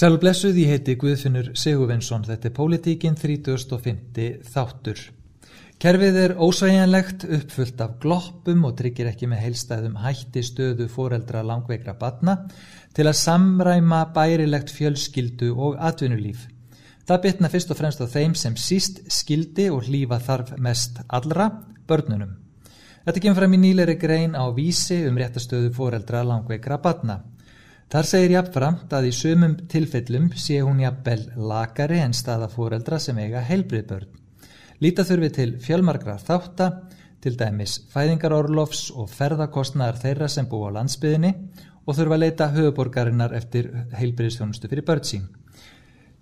Sælu blessuð, ég heiti Guðfinnur Sigurvinsson, þetta er Pólitíkin 3050 þáttur. Kerfið er ósæjanlegt, uppfullt af gloppum og tryggir ekki með heilstæðum hætti stöðu foreldra langveikra batna til að samræma bærilegt fjölskyldu og atvinnulíf. Það bitna fyrst og fremst á þeim sem síst skildi og hlýfa þarf mest allra, börnunum. Þetta kemur fram í nýleiri grein á vísi um réttastöðu foreldra langveikra batna. Þar segir jafnframt að í sumum tilfellum sé hún jafnvel lakari en staða fóreldra sem eiga heilbrið börn. Líta þurfi til fjölmargra þátta, til dæmis fæðingarorlofs og ferðarkostnaðar þeirra sem bú á landsbyðinni og þurfa að leita höfuborgarinnar eftir heilbriðstjónustu fyrir börn sín.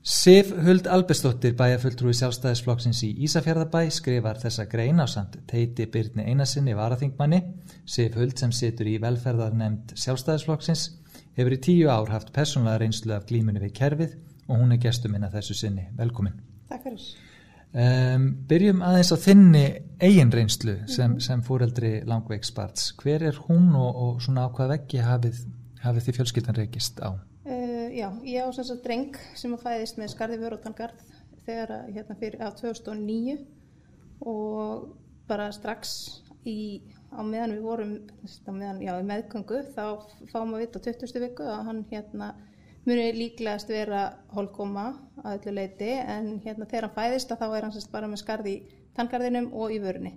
Sif Huld Albestóttir bæjafulltrúi sjálfstæðisflokksins í Ísafjörðabæ skrifar þessa grein á samt teiti Byrni Einarsinni varaþingmanni. Sif Huld sem situr í velferðarnemnd sjálfstæðisflokksins hefur í tíu ár haft persónlega reynslu af glímunni við kerfið og hún er gestur minna þessu sinni. Velkomin. Takk fyrir. Um, byrjum aðeins á þinni eigin reynslu sem, -hmm. sem fóreldri langveiksparts. Hver er hún og, og svona á hvað veggi hafið, hafið því fjölskyldan reykist á? Uh, já, ég á þess að dreng sem að fæðist með skarði vörutangarð þegar hérna fyrir á 2009 og bara strax í á meðan við vorum meðan, já, meðgöngu þá fáum við vitt á 20. viku að hann hérna muni líklegast vera holkoma að öllu leiti en hérna þegar hann fæðist þá er hann bara með skarði í tanngarðinum og í vörunni.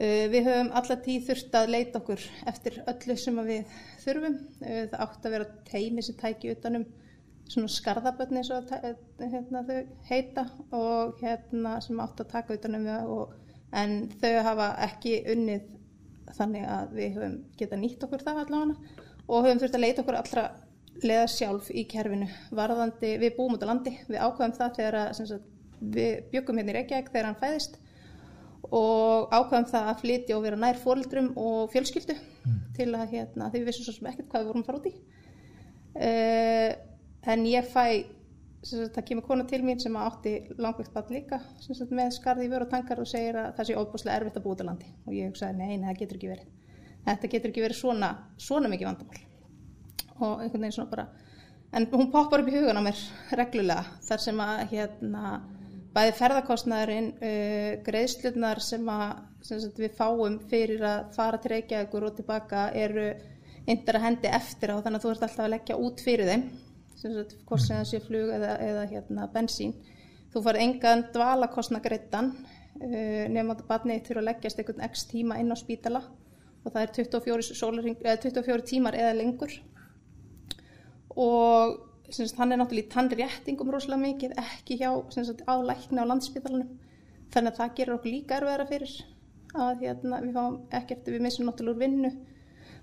Uh, við höfum alla tíð þurft að leita okkur eftir öllu sem við þurfum. Uh, það átt að vera teimi sem tæki utanum svona skarðabötni og hérna, þau heita og hérna sem átt að taka utanum það og, en þau hafa ekki unnið þannig að við höfum getað nýtt okkur það allavega og höfum þurft að leita okkur allra leða sjálf í kerfinu varðandi, við búum út á landi, við ákvæðum það þegar að, sagt, við byggum hérna í Reykjavík þegar hann fæðist og ákvæðum það að flytja og vera nær fórildrum og fjölskyldu mm. til að hérna, því við vissum svo sem ekkert hvað við vorum að fara út í uh, en ég fæ það kemur kona til mín sem átti langveikt ball líka sagt, með skarði í vöru og tankar og segir að það sé óbúslega erfitt að búa út á landi. Og ég hugsaði neina, það getur ekki verið. Þetta getur ekki verið svona, svona mikið vandamál. Og einhvern veginn svona bara en hún poppar upp í hugan á mér reglulega þar sem að hérna bæði ferðarkostnæðurinn uh, greiðslutnar sem að sem sagt, við fáum fyrir að fara til Reykjavíkur og tilbaka eru eindir að hendi eftir á þannig að þú ert alltaf að leggja út fyrir þeim hvort sem það sé flug eða, eða hérna, bensín. Þú farið engan dvalakostna greittan uh, nefnum að barnið þurfa að leggjast einhvern x tíma inn á spítala og það er 24, sólaring, 24 tímar eða lengur. Og sagt, hann er náttúrulega í tannréttingum rosalega mikið, ekki hjá sagt, á lækna á landspítalanum. Þannig að það gerur okkur líka erfiðara fyrir að hérna, við fáum ekki eftir við missum náttúrulega úr vinnu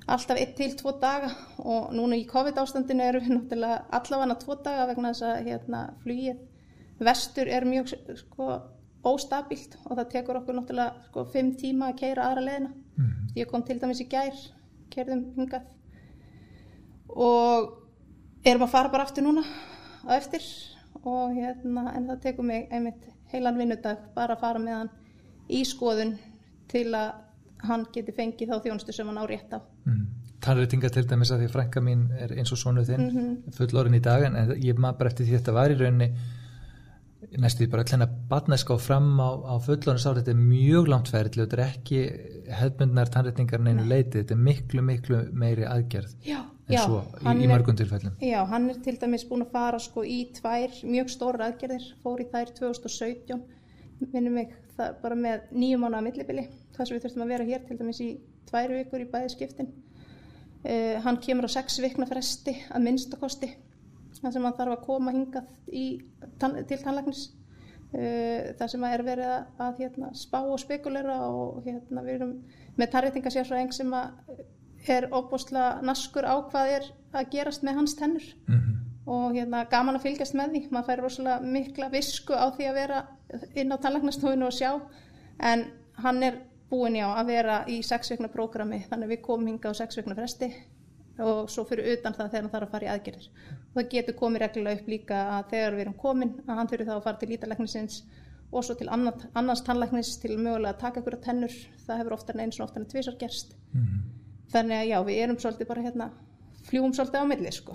alltaf einn til tvo daga og núna í COVID ástandinu eru við náttúrulega allavega tvo daga vegna þess að hérna, flugið vestur er mjög sko, óstabílt og það tekur okkur náttúrulega sko, fimm tíma að keira aðra leðina. Mm. Ég kom til dæmis í gær, keirðum hingað og erum að fara bara aftur núna á eftir og hérna en það tekur mig einmitt heilan vinnudag bara að fara með hann í skoðun til að hann geti fengið þá þjónustu sem hann á rétt á mm. Tannreitinga til dæmis að því frænka mín er eins og svonuð þinn mm -hmm. full orðin í dag en ég maður bara eftir því þetta var í rauninni næstu því bara að hlenna batnæska á fram á, á fullorins ári þetta er mjög langt færið þetta er ekki hefðmyndnar tannreitingar neinu leiti, þetta er miklu miklu meiri aðgerð já, en já, svo í, í mörgum tilfellum Já, hann er til dæmis búin að fara sko í tvær mjög stóra aðgerðir, fór í þær 2017 minnum mig það bara með nýjum ána að millibili þar sem við þurftum að vera hér til dæmis í tvær vikur í bæði skiptin. Uh, hann kemur á sex vikna fresti að minnstakosti þar sem hann þarf að koma hingað í, tann, til tannlæknis. Uh, þar sem að er verið að, að hérna, spá og spekulera og hérna, við erum með tarritingasjárfræðing sem er óbúslega naskur á hvað er að gerast með hans tennur. Mm -hmm. og hérna, gaman að fylgjast með því. Maður fær rosalega mikla visku á því að vera inn á tannlæknastofinu og sjá en hann er búin já að vera í sexveikna prógrami þannig við komum hinga á sexveikna fresti og svo fyrir utan það þegar hann þarf að fara í aðgerðir og það getur komið reglulega upp líka að þegar við erum komin að hann þurfi þá að fara til lítalæknisins og svo til annars tannlæknis til mögulega að taka ykkur að tennur það hefur oftar en eins og oftar en tvísar gerst mm -hmm. þannig að já við erum svolítið bara hérna fljúum svolítið á milli sko.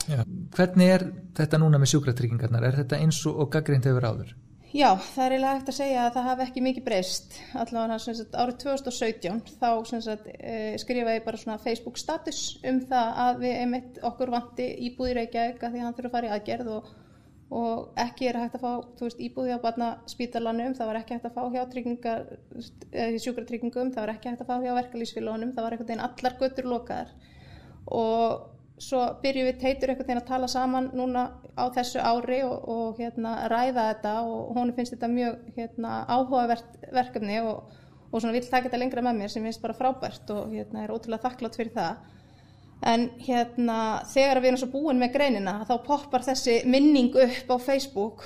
Hvernig er þetta núna með sjúkratryggingarnar? Er þetta eins og gaggrind hefur áður? Já, það er eiginlega hægt að segja að það hafi ekki mikið breyst. Allavega árið 2017 þá sagt, e, skrifaði ég bara svona Facebook status um það að við einmitt okkur vanti íbúðir ekki að því að hann þurfa að fara í aðgerð og, og ekki er hægt að fá veist, íbúði á barna spítalanum, það var ekki hægt að fá hjá sjúkratryggingum, það var ekki hægt að fá hjá verkalýsfélagunum, það var einhvern veginn allar göttur lokaðar og svo byrjum við teitur einhvern veginn að tala saman núna á þessu ári og, og hérna, ræða þetta og hún finnst þetta mjög hérna, áhugavert verkefni og, og svona vil taka þetta lengra með mér sem finnst bara frábært og hérna, er ótrúlega þakklátt fyrir það. En hérna þegar við erum svo búin með greinina þá poppar þessi minning upp á Facebook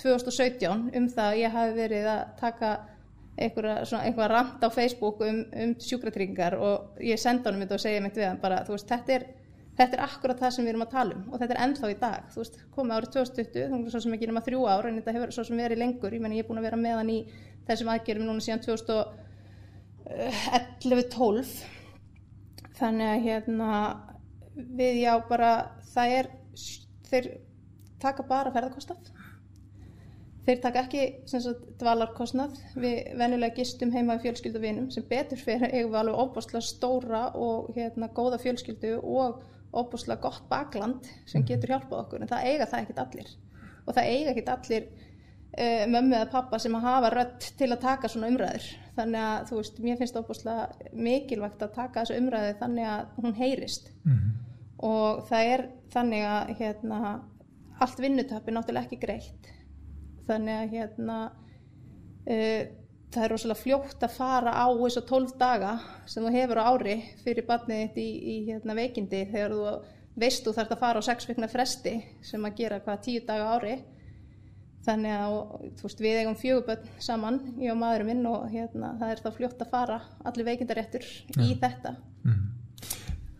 2017 um það að ég hafi verið að taka einhverja rand á Facebook um, um sjúkratryggingar og ég senda honum þetta og segja mitt við hann bara þú veist þetta er þetta er akkurat það sem við erum að tala um og þetta er ennþá í dag, þú veist, komið árið 2020 þú veist, svo sem ekki nema þrjú ár en þetta hefur svo sem verið lengur, ég menn ég er búin að vera meðan í þessum aðgerum núna síðan 2011-12 þannig að hérna við já bara það er, þeir taka bara ferðarkostnað þeir taka ekki sagt, dvalarkostnað. Við venjulega gistum heima í fjölskylduvinum sem betur fyrir eigum við alveg óbáslega stóra og hérna góða fjölskyldu og óbúslega gott bakland sem mhm. getur hjálpað okkur en það eiga það ekkit allir og það eiga ekkit allir uh, mömmu eða pappa sem að hafa rött til að taka svona umræður þannig að þú veist, mér finnst óbúslega mikilvægt að taka þessu umræði þannig að hún heyrist mm -hmm. og það er þannig að hérna, allt vinnutöp er náttúrulega ekki greitt þannig að hérna uh, það er rosalega fljótt að fara á þessu 12 daga sem þú hefur á ári fyrir barnið þitt í, í hérna, veikindi þegar þú veist þú þarfst að fara á 6 vikna fresti sem að gera hvað 10 daga ári þannig að veist, við eigum fjöguböld saman ég og maðurinn minn og hérna, það er þá fljótt að fara allir veikindaréttur ja. í þetta mm.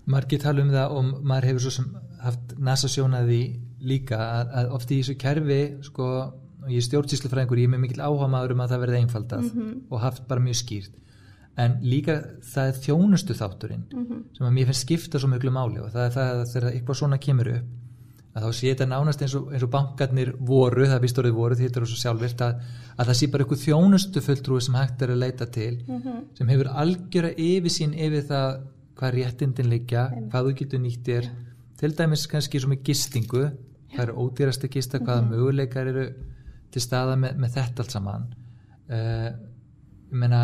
Margi tala um það og maður hefur svo sem haft nasa sjónaði líka að, að oft í þessu kerfi sko og ég er stjórnsýslufræðingur, ég er með mikil áhuga maður um að það verði einfaldað mm -hmm. og haft bara mjög skýrt en líka það er þjónustu þátturinn mm -hmm. sem að mér finnst skipta svo mjög máli og það er það að þegar eitthvað svona kemur upp að þá sé þetta nánast eins og, eins og bankarnir voru, það býst orðið voru þetta er svo sjálfvilt að, að það sé bara eitthvað þjónustu fulltrúi sem hægt er að leita til mm -hmm. sem hefur algjöra yfir sín yfir það hvað réttindin liggja, hvað þú getur nýtt er til dæmis kannski svo með gistingu hvað eru ódýrasti gista, hvaða mhm. möguleikar eru til staða með, með þetta allt saman uh, ég meina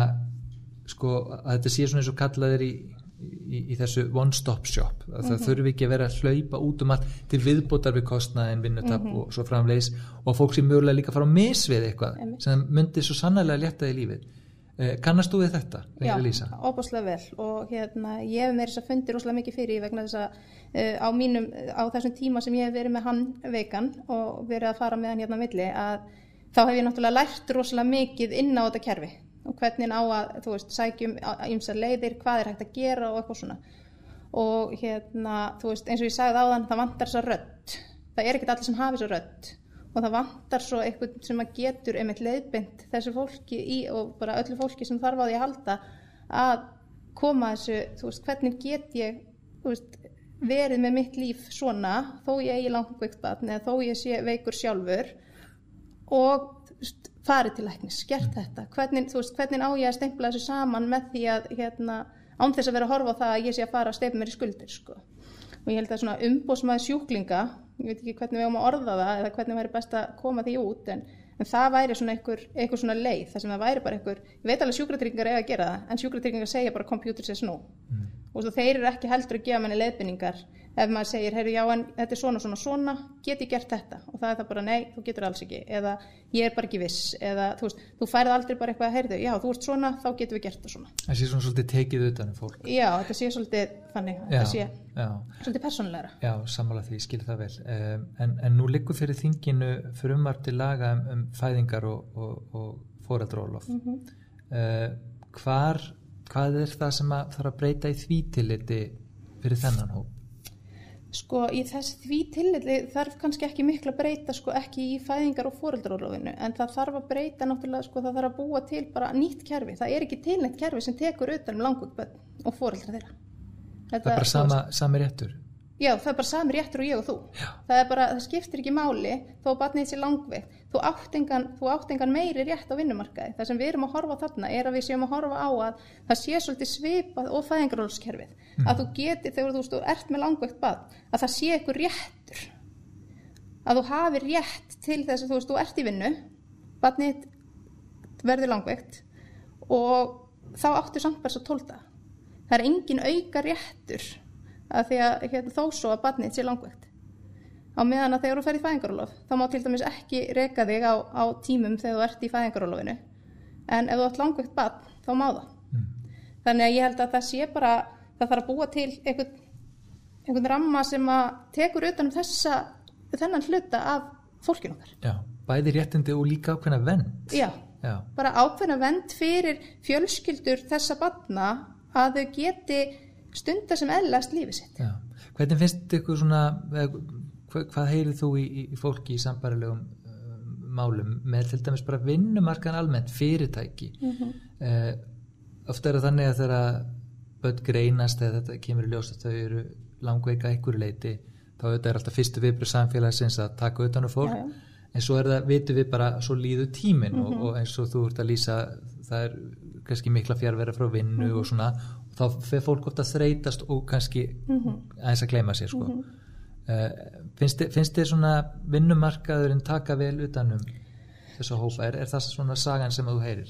sko að þetta sé svona eins og kallaðir í, í, í þessu one stop shop mm -hmm. það mhm. þurfi ekki að vera að hlaupa út um allt til viðbútar við kostnaðin vinnutap mm -hmm. og svo framleis og fólk sem mögulega líka fara að misvið eitthvað mm -hmm. sem myndir svo sannlega létta í lífið kannast þú við þetta? Já, óbúslega vel. Og hérna ég hef með þess að fundi rosalega mikið fyrir vegna þess að uh, á, mínum, á þessum tíma sem ég hef verið með hann veikan og verið að fara með hann hérna á milli að þá hef ég náttúrulega lært rosalega mikið inn á þetta kerfi. Og hvernig á að, þú veist, sækjum ímsa leiðir, hvað er hægt að gera og eitthvað svona. Og hérna, þú veist, eins og ég sagði áðan, það vantar svo rött, það er ekkert allir sem hafi svo rött og það vantar svo eitthvað sem að getur einmitt leiðbind þessu fólki í og bara öllu fólki sem þarf á því að halda að koma þessu, þú veist, hvernig get ég, þú veist, verið með mitt líf svona, þó ég eigi langveikt batn eða þó ég sé veikur sjálfur og farið til læknis, gert þetta hvernig, veist, hvernig á ég að stempla þessu saman með því að hérna, án þess að vera að horfa á það að ég sé að fara að stefna mér í skuldir sko. og ég held að svona umbósmaði sjúklinga ég veit ekki hvernig við áum að orða það eða hvernig væri best að koma því út en, en það væri svona einhver, einhver svona leið það sem það væri bara einhver, ég veit alveg sjúkratryggingar er að gera það en sjúkratryggingar segja bara computer says no mm. og þeir eru ekki heldur að gefa manni leiðbynningar ef maður segir, heyrðu já en þetta er svona svona svona, get ég gert þetta og það er það bara nei, þú getur alls ekki eða ég er bara ekki viss, eða þú veist þú færð aldrei bara eitthvað að heyrðu, já þú ert svona þá getur við gert það svona. Það sé svona svolítið tekið utanum fólk. Já, þetta sé svolítið fannig, þetta sé já. svolítið personlegra. Já, samála því, skil það vel um, en, en nú likur fyrir þinginu frumar til laga um, um fæðingar og, og, og fóradrólof mm -hmm. uh, hvar hvað er það sem að þarf að breyta í því tilliti fyrir þennan hóp? Sko í þess því tilli þarf kannski ekki miklu að breyta sko ekki í fæðingar og fóreldrarólofinu en það þarf að breyta náttúrulega sko það þarf að búa til bara nýtt kerfi. Það er ekki tilnætt kerfi sem tekur utan um langvöldbönn og fóreldra þeirra. Þetta, það er bara sama, sami réttur? Já, það er bara sami réttur og ég og þú. Já. það er bara, það skiptir ekki máli þó að barnið sé langveikt. Þú átt engan, þú átt engan meiri rétt á vinnumarkaði. Það sem við erum að horfa þarna er að við séum að horfa á að það sé svolítið svipað og fæðingarólskerfið að þú geti þegar þú, ert með langveikt barn að það sé eitthvað réttur. Að þú hafi rétt til þess að þú veist, þú ert í vinnu barnið þitt verður langveikt og þá áttu samt bara svo tólta það er engin auka réttur að því að hérna, þó svo að barnið sé langveikt. Á meðan að þegar þú ferð í fæðingarólof þá má til dæmis ekki reka þig á, á tímum þegar þú ert í fæðingarólofinu en ef þú ert langveikt barn þá má það. Þannig að ég held að það sé bara það þarf að búa til einhvern, einhvern ramma sem að tekur utan um þessa þennan hluta af fólkinu okkar. Já, bæði réttindi og líka ákveðna vend já, Já, bara ákveðna vend fyrir fjölskyldur þessa barna að þau geti stunda sem eðlast lífið sitt. Já. Hvernig finnst ykkur svona hvað heyrið þú í, í fólki í sambarilegum uh, málum með til dæmis bara vinnumarkan almennt fyrirtæki? Mm ofta er það þannig að þegar börn greinast eða þetta kemur í ljós þau eru langveika ykkur leiti þá auðvitað er alltaf fyrstu viðbröð samfélagsins að taka utan á fólk. Já, en svo er það, vitum við bara svo líður tíminn og, og eins og þú ert að lýsa það er kannski mikla fjárvera frá vinnu og svona og þá fer fólk ofta að þreytast og kannski aðeins að gleyma sér sko. uh, finnst, þér- finnst þér svona vinnumarkaðurinn taka vel utanum þessa hópa, er, er það svona sagan sem þú heyrir?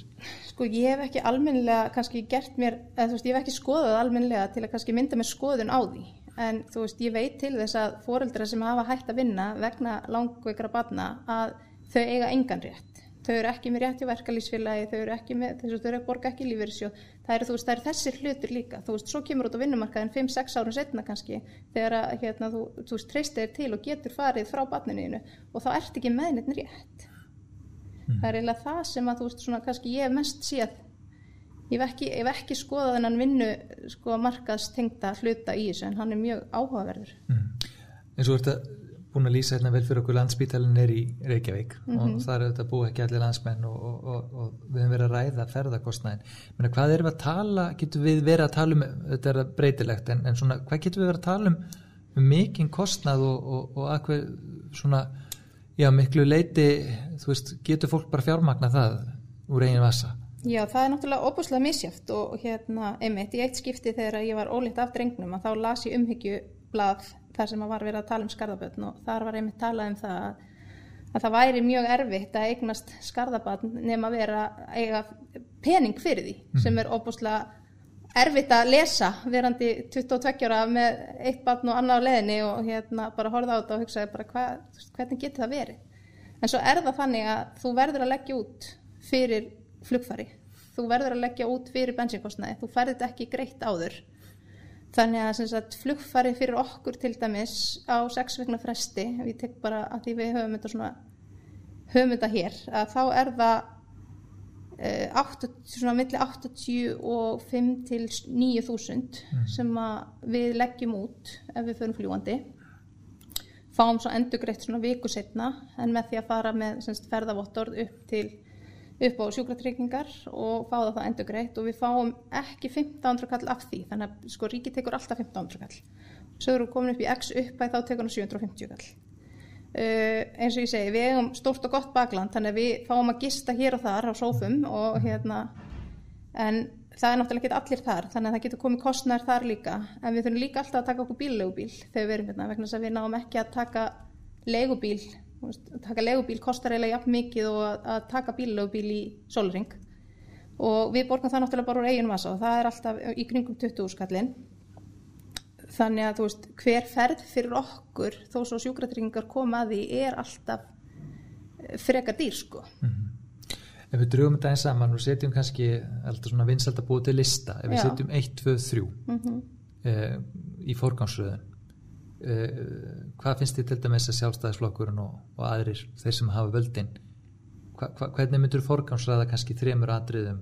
Sko ég hef ekki almennilega kannski gert mér, eða veist ég hef ekki skoðað það almennilega til að kannski mynda mér skoðun á því. En þú veist ég veit til þess að foreldra sem hafa hægt að vinna vegna langveikra barna að þau eiga engan rétt þau eru ekki með rétt í verkalýsfélagi þau eru ekki með, þess að þau eru að borga ekki lífeyrissjóð. Það eru, veist, það eru þessir hlutir líka. Þú veist, svo kemur út á vinnumarkaðin 5-6 árum setna kannski, þegar að hérna, þú, þú veist, treystir þér til og getur farið frá barninu og þá ert ekki með neitt rétt. Það er eiginlega það sem að þú veist svona kannski ég mest séð. Ég hef ekki, ekki skoðað þennan vinnu sko markaðstengta hluta í þessu en hann er mjög áhugaverður. Mm. og þú ert að búin að lýsa hérna vel fyrir okkur. Landsbítalinn er í Reykjavík og það er þetta búið ekki allir landsmenn og, og, og, og við höfum verið að ræða ferðarkostnæðin Menna, hvað erum við að tala, getum við verið að tala um þetta er breytilegt, en, en svona hvað getum við verið að tala um, um mikinn kostnað og, og, og að hver svona já, miklu leiti þú veist, getur fólk bara fjármagna það úr eigin vasa? Já, það er náttúrulega óbúslega misjáft og hérna, einmitt, í eitt skipti þegar ég var ólitt af drengnum að þá las ég umhyggjublað þar sem að var verið að tala um skarðabötn og þar var einmitt talað um það að, að það væri mjög erfitt að eignast skarðabötn nema að vera að eiga pening fyrir því sem er óbúslega erfitt að lesa verandi 22 ára með eitt barn og annað á leðinni og hérna bara horfa á þetta og hugsaði bara hva, hvernig getur það verið? En svo er það þannig að þú verður að leggja út fyrir flugfari. Þú verður að leggja út fyrir bensinkostnaði þú þetta ekki greitt áður þannig að sem sagt, flugfari fyrir okkur til dæmis á sex vegna fresti við tek bara að því við höfum þetta svona höfum þetta hér að þá er það eh, 80, svona milli 85 til 9000 sem að við leggjum út ef við förum fljúandi fáum svo endugreitt svona viku setna en með því að fara með semst, ferðavottorð upp til upp á sjúkratryggingar og fá það það endugreitt og við fáum ekki 1500 kall af því. Þannig að sko ríki tekur alltaf 1500 kall. Svo eru komin upp í x uppæð þá tekur hann 750 kall. Uh, eins og ég segi, við eigum stórt og gott bakland þannig að við fáum að gista hér og þar á sófum og hérna en það er náttúrulega ekki allir þar þannig að það getur komið kostnær þar líka. En við þurfum líka alltaf að taka okkur bíllegubíl þegar við erum hérna vegna þess að við náum ekki að taka legubíl að taka legubíl kostar eiginlega jafn mikið og að, að taka bíllegubíl í sólring og við borgum það náttúrulega bara úr eigin vasa og það er alltaf í kringum 20 skallin þannig að þú veist hver ferð fyrir okkur þó svo sjúkratryggingar koma að því er alltaf eh, frekar dýr sko. Ef við drögum þetta eins saman og setjum kannski alltaf svona til lista ef við Já. setjum 1, 2, 3 mm uh, í forgangsröðun uh, hvað finnst þið til dæmis að sjálfstæðisflokkurinn og, og aðrir þeir sem hafa völdin hva, hva, hvernig myndur forgangsröða kannski þremur atriðum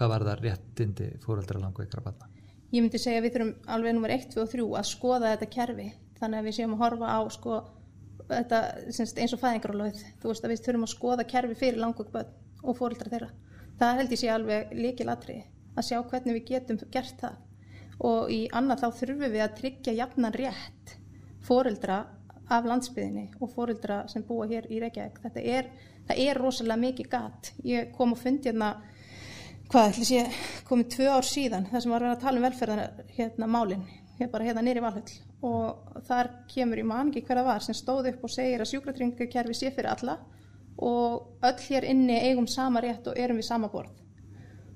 hvað var það réttindi fóreldra langveikra barna? Ég myndi segja að við þurfum alveg nummer 1, 2 og 3 að skoða þetta kerfi. Þannig að við séum að horfa á sko, þetta, eins og fæðingarólöfið þú veist að við þurfum að skoða kerfi fyrir langveik börn og fóreldra þeirra. Það held ég sé alveg líkil atriði að sjá hvernig við getum gert það og í annað þá þurfum við að tryggja jafnan rétt fóreldra af landsbyðinni og fóreldra sem búa hér í Reykjavík. Þetta er, er rosalega mikið gatt. Ég kom og fundi hérna, hvað ætlis ég, komið tvö ár síðan, það sem var að tala um velferðar hérna málinn, hér bara hérna nýri valhull og þar kemur í mann ekki hverða var sem stóð upp og segir að sjúkratringakerfi sé fyrir alla og öll hér inni eigum sama rétt og erum við sama borð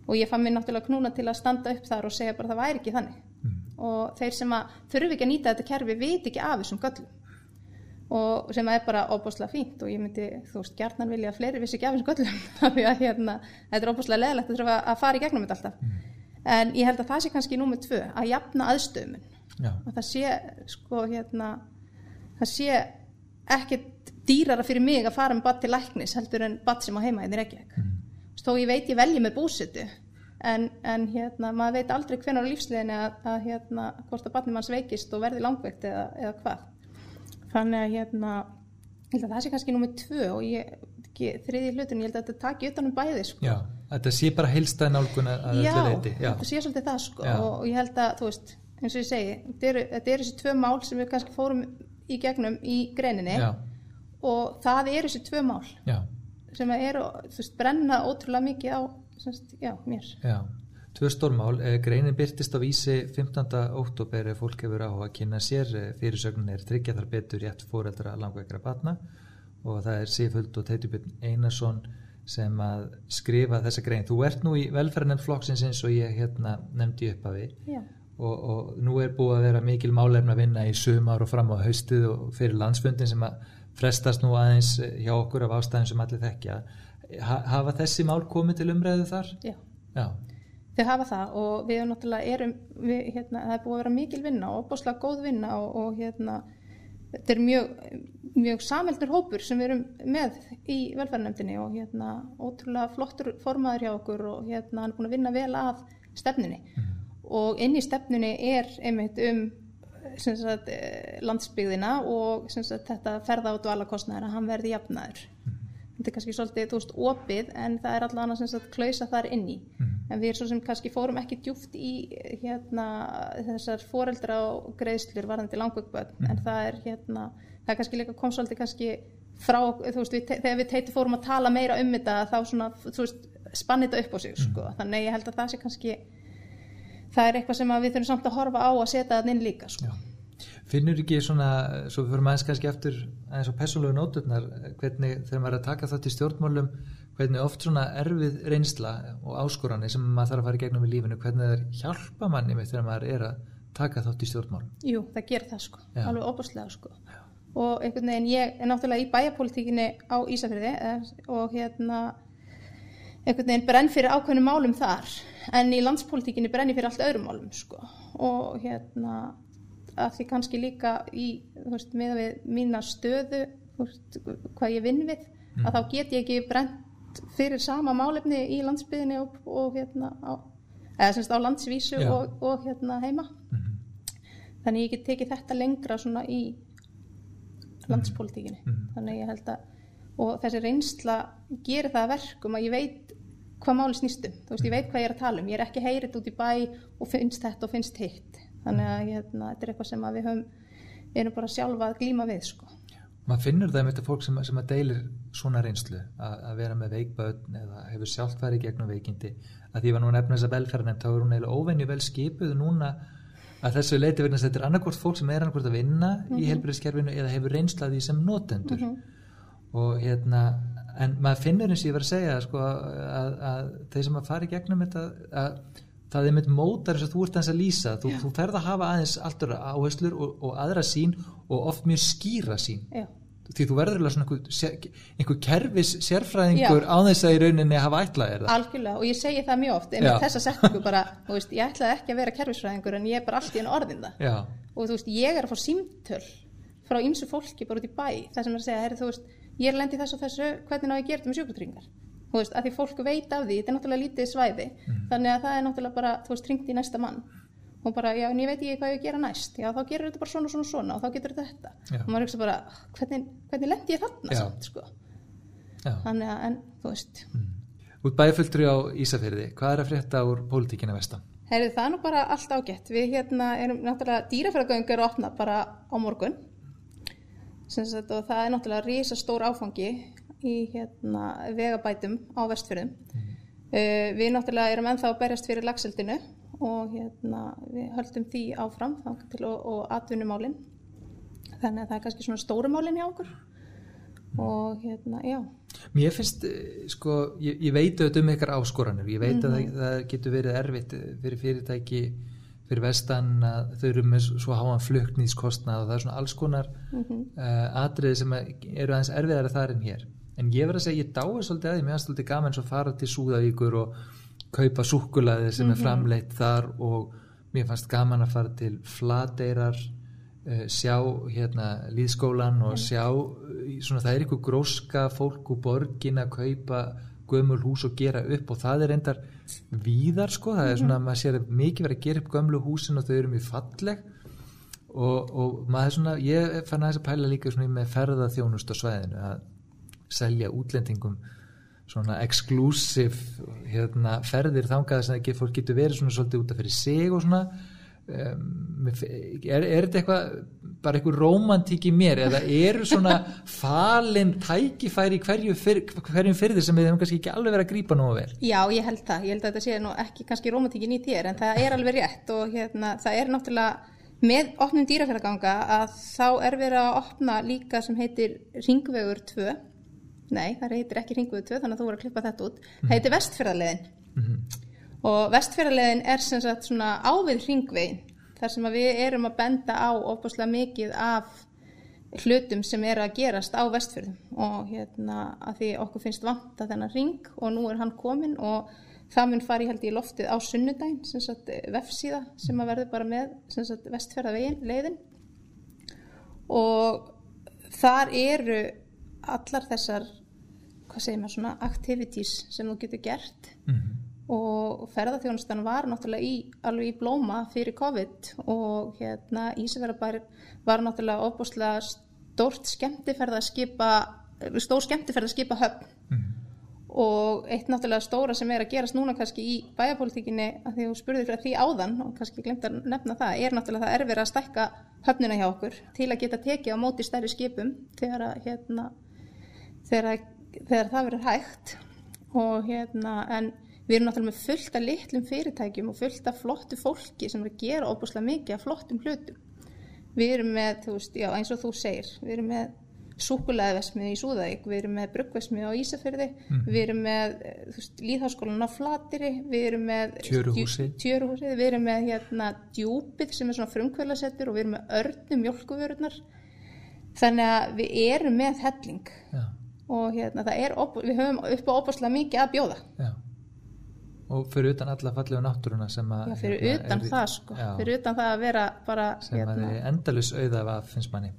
og ég fann mér náttúrulega knúna til að standa upp þar og segja bara það væri ekki þannig. Mm. og þeir sem að þurfi ekki að nýta þetta kerfi veit ekki af þessum göllum. Og sem er bara óbúslega fínt og ég myndi, þú veist, gjarnan vilja að fleiri vissi ekki af þessum göllum. Þannig að hérna, þetta er óbúslega leðilegt að þurfa að fara í gegnum þetta alltaf. Mm. en ég held að það sé kannski númið tvö að jafna aðstöðumun. Að það sé, sko, hérna það sé ekkert dýrara fyrir mig að fara með badd til læknis heldur en badd sem á heima mm. Þó ég veit ég velji með búsitu en, en hérna, maður veit aldrei hvernig á lífsliðinni að, að hérna, hvort að badnum hans veikist og verði langveikt eða, eða hvað þannig að hérna það sé kannski nummið tvö og ég þriði hlutin, ég held að þetta taki utanum bæði sko. Já, þetta sé bara heilstæðin álgun að. Já, þetta sé svolítið það sko og ég held að, þú veist, eins og ég segi þetta eru, þetta eru þessi tvö mál sem við kannski fórum í gegnum í greininni Já. og það eru þessi tvö mál Já. Sem eru, þú veist, brenna ótrúlega mikið á, semst, já, mér. Já, tvö stórmál. Eh, greinin byrtist á vísi 15. óttúber ef fólk hefur á að kynna sér. Eh, fyrirsögnin er tryggja þar betur rétt fóreldra langveikra batna og það er Sifhuld og Teitubjörn Einarsson sem að skrifa þessa grein. Þú ert nú í velferðinend flokksins eins og ég hérna nefndi upp af því og, og nú er búið að vera mikil málefn að vinna í sumar og fram á haustið og fyrir landsfundin sem að frestast nú aðeins hjá okkur af ástæðin sem allir þekkja ha, hafa þessi mál komið til umræðu þar? Já, Já. þau hafa það og við náttúrulega erum við, hérna, það er búið að vera mikil vinna og opbáslega góð vinna og, og hérna þetta er mjög, mjög samveldur hópur sem við erum með í velferðarnefndinni og hérna ótrúlega flottur formaður hjá okkur og hérna hann er búin að vinna vel að stefninni mm og inn í stefnunni er einmitt um sagt, eh, landsbyggðina og sagt, þetta ferða á dvalakostnæður að hann verði jafnaður mm. þetta er kannski svolítið, þú veist, opið en það er annars að klausa þar inn í mm. en við erum svo sem kannski fórum ekki djúft í hérna þessar foreldra og greiðslur varðandi langvöggböð mm. en það er hérna, það kannski líka kom svolítið kannski frá, þú veist, við, þegar við teiti fórum að tala meira um þetta þá svona, þú veist, spann þetta upp á sig, sko, mm. þannig ég held að það sé kannski það er eitthvað sem við þurfum samt að horfa á að setja það inn líka sko. Finnur ekki svona, svo við fyrir aðeins kannski eftir aðeins á persónlegu nóturnar hvernig þegar maður er að taka það til stjórnmálum hvernig oft svona erfið reynsla og áskoranir sem maður þarf að fara í gegnum í lífinu, hvernig það er hjálpa manni með þegar maður er að taka þátt í stjórnmálum Jú, það ger það sko, Já. alveg óbúslega sko Já. og einhvern veginn ég er náttúrulega í bæjapolitíkinni á Ísafjörði eh, og hérna einhvern veginn brenn fyrir ákveðnum málum þar en í landspolítikinni brenni fyrir allt öðrum málum sko. og hérna að því kannski líka í þú veist, með við mína stöðu veist, hvað ég vinn við mm. að þá get ég ekki brent fyrir sama málefni í landsbyðinni og, og hérna á, eða semst á landsvísu og, og hérna heima mm. þannig ég get tekið þetta lengra svona í landspolítikinni mm. þannig ég held að og þessi reynsla gerir það verkum að ég veit hvað máli snýstum, þú veist, ég veit hvað ég er að tala um ég er ekki heyrið út í bæ og finnst þetta og finnst hitt, þannig að hérna, þetta er eitthvað sem við höfum við erum bara sjálfa að glíma við, sko maður finnur það með þetta fólk sem, sem að deilir svona reynslu, að, að vera með veikböðn eða hefur sjálft farið gegnum veikindi að því að nú nefnum þess að velferðanemt þá er hún eiginlega óvenju vel skipuð núna að þessu leiti verðin að þetta er annarkort fólk sem er annarkort að vinna mm -hmm. í mhm. helbriðskerfinu eða hefur reynslaði sem notendur mm -hmm. og hérna en maður finnur eins og ég var að segja sko, að, að þeir sem að fara í gegnum þetta að það er með mótar eins og þú ert aðeins að lýsa. Þú, þú ferð að hafa aðeins alltaf áherslur og, og aðra sín og oft mjög skýra sín Já. því þú verður alveg svona einhver, einhver kervis sérfræðingur á þess að í rauninni hafa ætlað algjörlega og ég segi það mjög oft en þess að setningu bara, veist, ég ætlaði ekki að vera kervisfræðingur en ég er bara allt í enn orðin það. Já. og þú veist ég er að fá símtöl frá ymsu fólki bara út í bæ það sem er að segja, er, þú veist ég lendið þessu og þessu, hvernig ná ég gert með sjúkutringar þú veist, að því fólk veit af því þetta er náttúrulega lítið svæði mm. þannig að það er náttúrulega bara, þú veist, ringt í næsta mann. Og bara, já, en ég veit ekki hvað ég gera næst. Já, þá gerur þetta bara svona, svona, svona og þá getur þetta já. og maður hugsa bara, hvernig, hvernig lendi ég þarna? Samt, sko. Þannig að, en, þú veist. Mm. Út bæfulltri á Ísafjörði hvað er að frétta úr pólitíkina vestan? Herri, það er nú bara allt ágætt. Við hérna erum náttúrulega dýrafæragöngur að opna bara á morgun. Sagt, og það er náttúrulega rísa stór áfangi í hérna, vegabætum á vestfjörðum. Mm. Uh, við náttúrulega erum ennþá að berjast fyrir lagseldinu og hérna, við höldum því áfram til, og, og atvinnumálinn. Þannig að það er kannski svona stórumálinn hjá okkur. Og hérna, já. Mér finnst, eh, sko, ég, ég veit auðvitað um ykkar áskoranir, ég veit mm -hmm. að það, það getur verið erfitt fyrir fyrirtæki fyrir vestan að þau eru með svo háan flöknýskostnað og það er svona alls konar mm -hmm. uh, atriði sem eru aðeins erfiðar þar en hér. En ég verð að segja, ég dáið svolítið að því, mér finnst svolítið gaman svo að fara til Súðavíkur og kaupa súkulaði sem mm -hmm. er mhm. framleitt þar og mér fannst gaman að fara til Fladeirar Eh, sjá hérna líðskólan og sjá eh, svona það er ykkur gróska fólk úr borgin að kaupa gömul hús og gera upp og það er endar víðar sko, það er svona maður sér að mikið verið að gera upp gömlu húsin og þau eru mjög falleg. Og, og maður svona, ég fann að þess að pæla líka svona með ferða þjónust á svæðinu að selja útlendingum svona exclusive hérna, ferðir þangað sem ekki fólk getur verið svona svolítið út af fyrir sig og svona Um, er, er þetta eitthvað bara eitthvað romantík í mér eða eru svona falin tækifæri hverju fyr, hverjum fyrir sem við hefum kannski ekki alveg verið að grípa nú að vel? Já, ég held það, ég held að þetta sé nú ekki kannski romantíkin í þér en það er alveg rétt og hérna, það er náttúrulega með opnum dýrafélaganga að þá er verið að opna líka sem heitir Ringvegur 2 Nei, það heitir ekki Ringvegur 2 þannig að þú voru að klippa þetta út. Mm. Það heitir Vestfjörðarleðin mm -hmm og vestfjörðarlegin er sem sagt svona ávið hringvegin þar sem við erum að benda á opaslega mikið af hlutum sem er að gerast á vestfjörðum. Og hérna að því okkur finnst vanta þennan ring og nú er hann komin og það mun fari held í loftið á sunnudagin sem sagt vefsíða sem að verður bara með sem sagt vestfjörðavegin leiðin. Og þar eru allar þessar hvað segir maður svona activities sem þú getur gert. Mm -hmm og ferðarþjónustan var náttúrulega í, alveg í blóma fyrir COVID og hérna Ísafjörðarbær var náttúrulega óbúslega stórt skemmtiferðarskipa stór skemmtiferðarskipa höfn mm -hmm. og eitt náttúrulega stóra sem er að gerast núna kannski í bæjarpolítikinni að því þú spurði fyrir því áðan og kannski glemt að nefna það, er náttúrulega það er verið að stækka höfnuna hjá okkur til að geta tekið á móti stærri skipum þegar að hérna þegar, þegar það verður hægt og hérna en Við erum náttúrulega með fullt af litlum fyrirtækjum og fullt af flottu fólki sem er að gera óbúslega mikið af flottum hlutum. Við erum með, þú veist, já eins og þú segir, við erum með súkulæðvesmið í Súðavík, við erum með bruggvesmið á Ísafjörði, mm. við erum með, líðháskólan á Flatiri, við erum með tjöruhúsið, tjöruhúsið við erum með hérna djúpið sem er svona frumkvælasettur og við erum með örnum mjölkuvörurnar. Þannig að við erum með helling já. og hérna það er, við höfum upp á óbúslega mikið að bjóða. Já og fyrir utan alla fallegu náttúruna sem að já, fyrir hérna, utan það sko. Já, fyrir utan það að vera bara sem hérna. að þið endalus auðaf að finnst manni.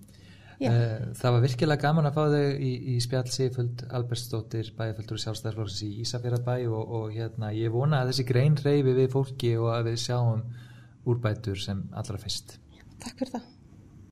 Uh, það var virkilega gaman að fá þau í, í spjall Sigfuld Albersdóttir bæjarföldur og sjálfstæðarflóks í Ísafjörðabæ og, og hérna ég vona að þessi grein reyfi við fólki og að við sjáum úrbætur sem allra fyrst. Takk fyrir það